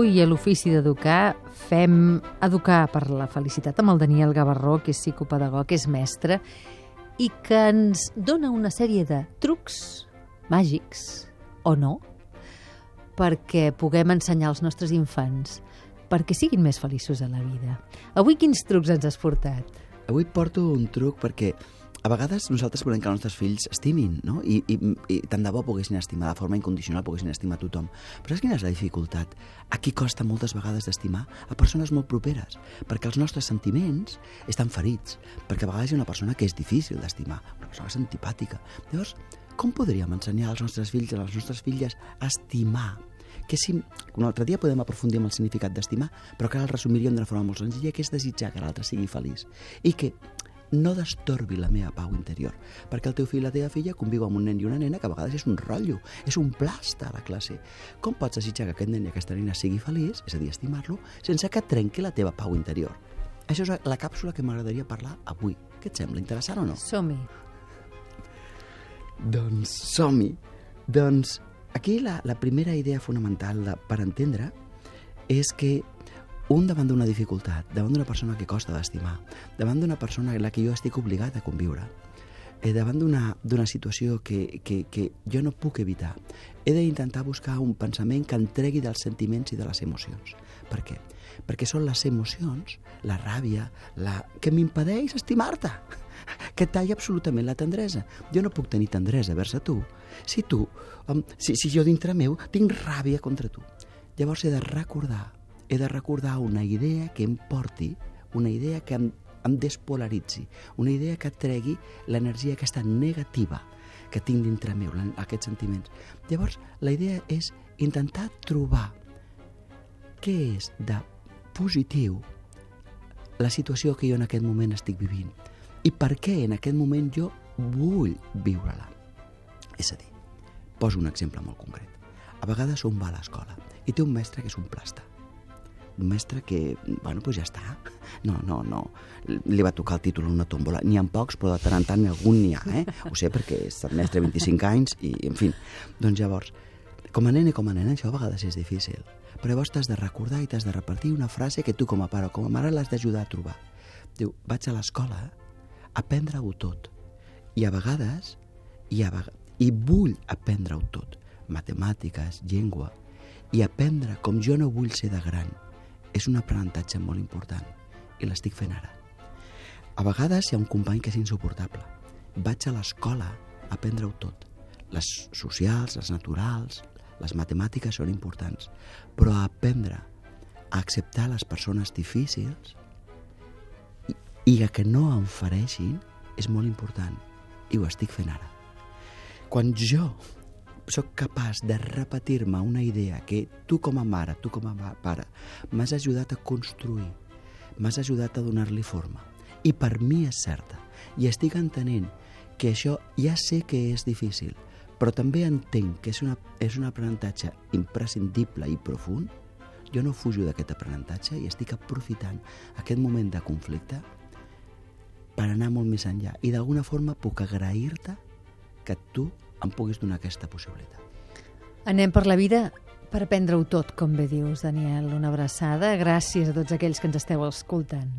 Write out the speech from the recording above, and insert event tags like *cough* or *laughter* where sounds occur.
Avui a l'Ofici d'Educar fem Educar per la Felicitat amb el Daniel Gavarró, que és psicopedagog, que és mestre, i que ens dona una sèrie de trucs màgics, o no, perquè puguem ensenyar als nostres infants perquè siguin més feliços a la vida. Avui quins trucs ens has portat? Avui porto un truc perquè a vegades nosaltres volem que els nostres fills estimin, no? I, i, i tant de bo poguessin estimar, de forma incondicional poguessin estimar tothom. Però saps quina és la dificultat? A qui costa moltes vegades d'estimar? A persones molt properes, perquè els nostres sentiments estan ferits, perquè a vegades hi ha una persona que és difícil d'estimar, una persona és antipàtica. Llavors, com podríem ensenyar als nostres fills i a les nostres filles a estimar que si un altre dia podem aprofundir en el significat d'estimar, però que ara el resumiríem d'una forma molt senzilla, que és desitjar que l'altre sigui feliç i que no destorbi la meva pau interior, perquè el teu fill i la teva filla conviu amb un nen i una nena que a vegades és un rotllo, és un plasta a la classe. Com pots desitjar que aquest nen i aquesta nena sigui feliç, és a dir, estimar-lo, sense que trenqui la teva pau interior? Això és la càpsula que m'agradaria parlar avui. Què et sembla, interessant o no? Som-hi. Doncs som-hi. Doncs aquí la, la primera idea fonamental de, per entendre és que un davant d'una dificultat, davant d'una persona que costa d'estimar, davant d'una persona en la que jo estic obligat a conviure, eh, davant d'una situació que, que, que jo no puc evitar, he d'intentar buscar un pensament que entregui dels sentiments i de les emocions. Per què? Perquè són les emocions, la ràbia, la... que m'impedeix estimar-te, *laughs* que talla absolutament la tendresa. Jo no puc tenir tendresa vers a tu si tu, si, si jo dintre meu tinc ràbia contra tu. Llavors he de recordar he de recordar una idea que em porti, una idea que em, em despolaritzi, una idea que tregui l'energia aquesta negativa que tinc dintre meu, aquests sentiments. Llavors, la idea és intentar trobar què és de positiu la situació que jo en aquest moment estic vivint i per què en aquest moment jo vull viure-la. És a dir, poso un exemple molt concret. A vegades un va a l'escola i té un mestre que és un plasta mestre que, bueno, pues ja està. No, no, no. Li va tocar el títol una tòmbola. N'hi ha pocs, però de tant en tant algun n'hi ha, eh? Ho sé perquè és el mestre 25 anys i, en fi. Doncs llavors, com a nen i com a nena això a vegades és difícil. Però llavors t'has de recordar i t'has de repartir una frase que tu com a pare o com a mare l'has d'ajudar a trobar. Diu, vaig a l'escola a aprendre-ho tot. I a vegades, i, a vegades, i vull aprendre-ho tot. Matemàtiques, llengua, i aprendre com jo no vull ser de gran és un aprenentatge molt important i l'estic fent ara. A vegades hi ha un company que és insuportable. Vaig a l'escola a aprendre-ho tot. Les socials, les naturals, les matemàtiques són importants, però a aprendre a acceptar les persones difícils i, a que no em fareixin és molt important i ho estic fent ara. Quan jo sóc capaç de repetir-me una idea que tu com a mare, tu com a pare, m'has ajudat a construir, m'has ajudat a donar-li forma. I per mi és certa. I estic entenent que això ja sé que és difícil, però també entenc que és, una, és un aprenentatge imprescindible i profund, jo no fujo d'aquest aprenentatge i estic aprofitant aquest moment de conflicte per anar molt més enllà. I d'alguna forma puc agrair-te que tu em puguis donar aquesta possibilitat. Anem per la vida per aprendre-ho tot, com bé dius, Daniel. Una abraçada. Gràcies a tots aquells que ens esteu escoltant.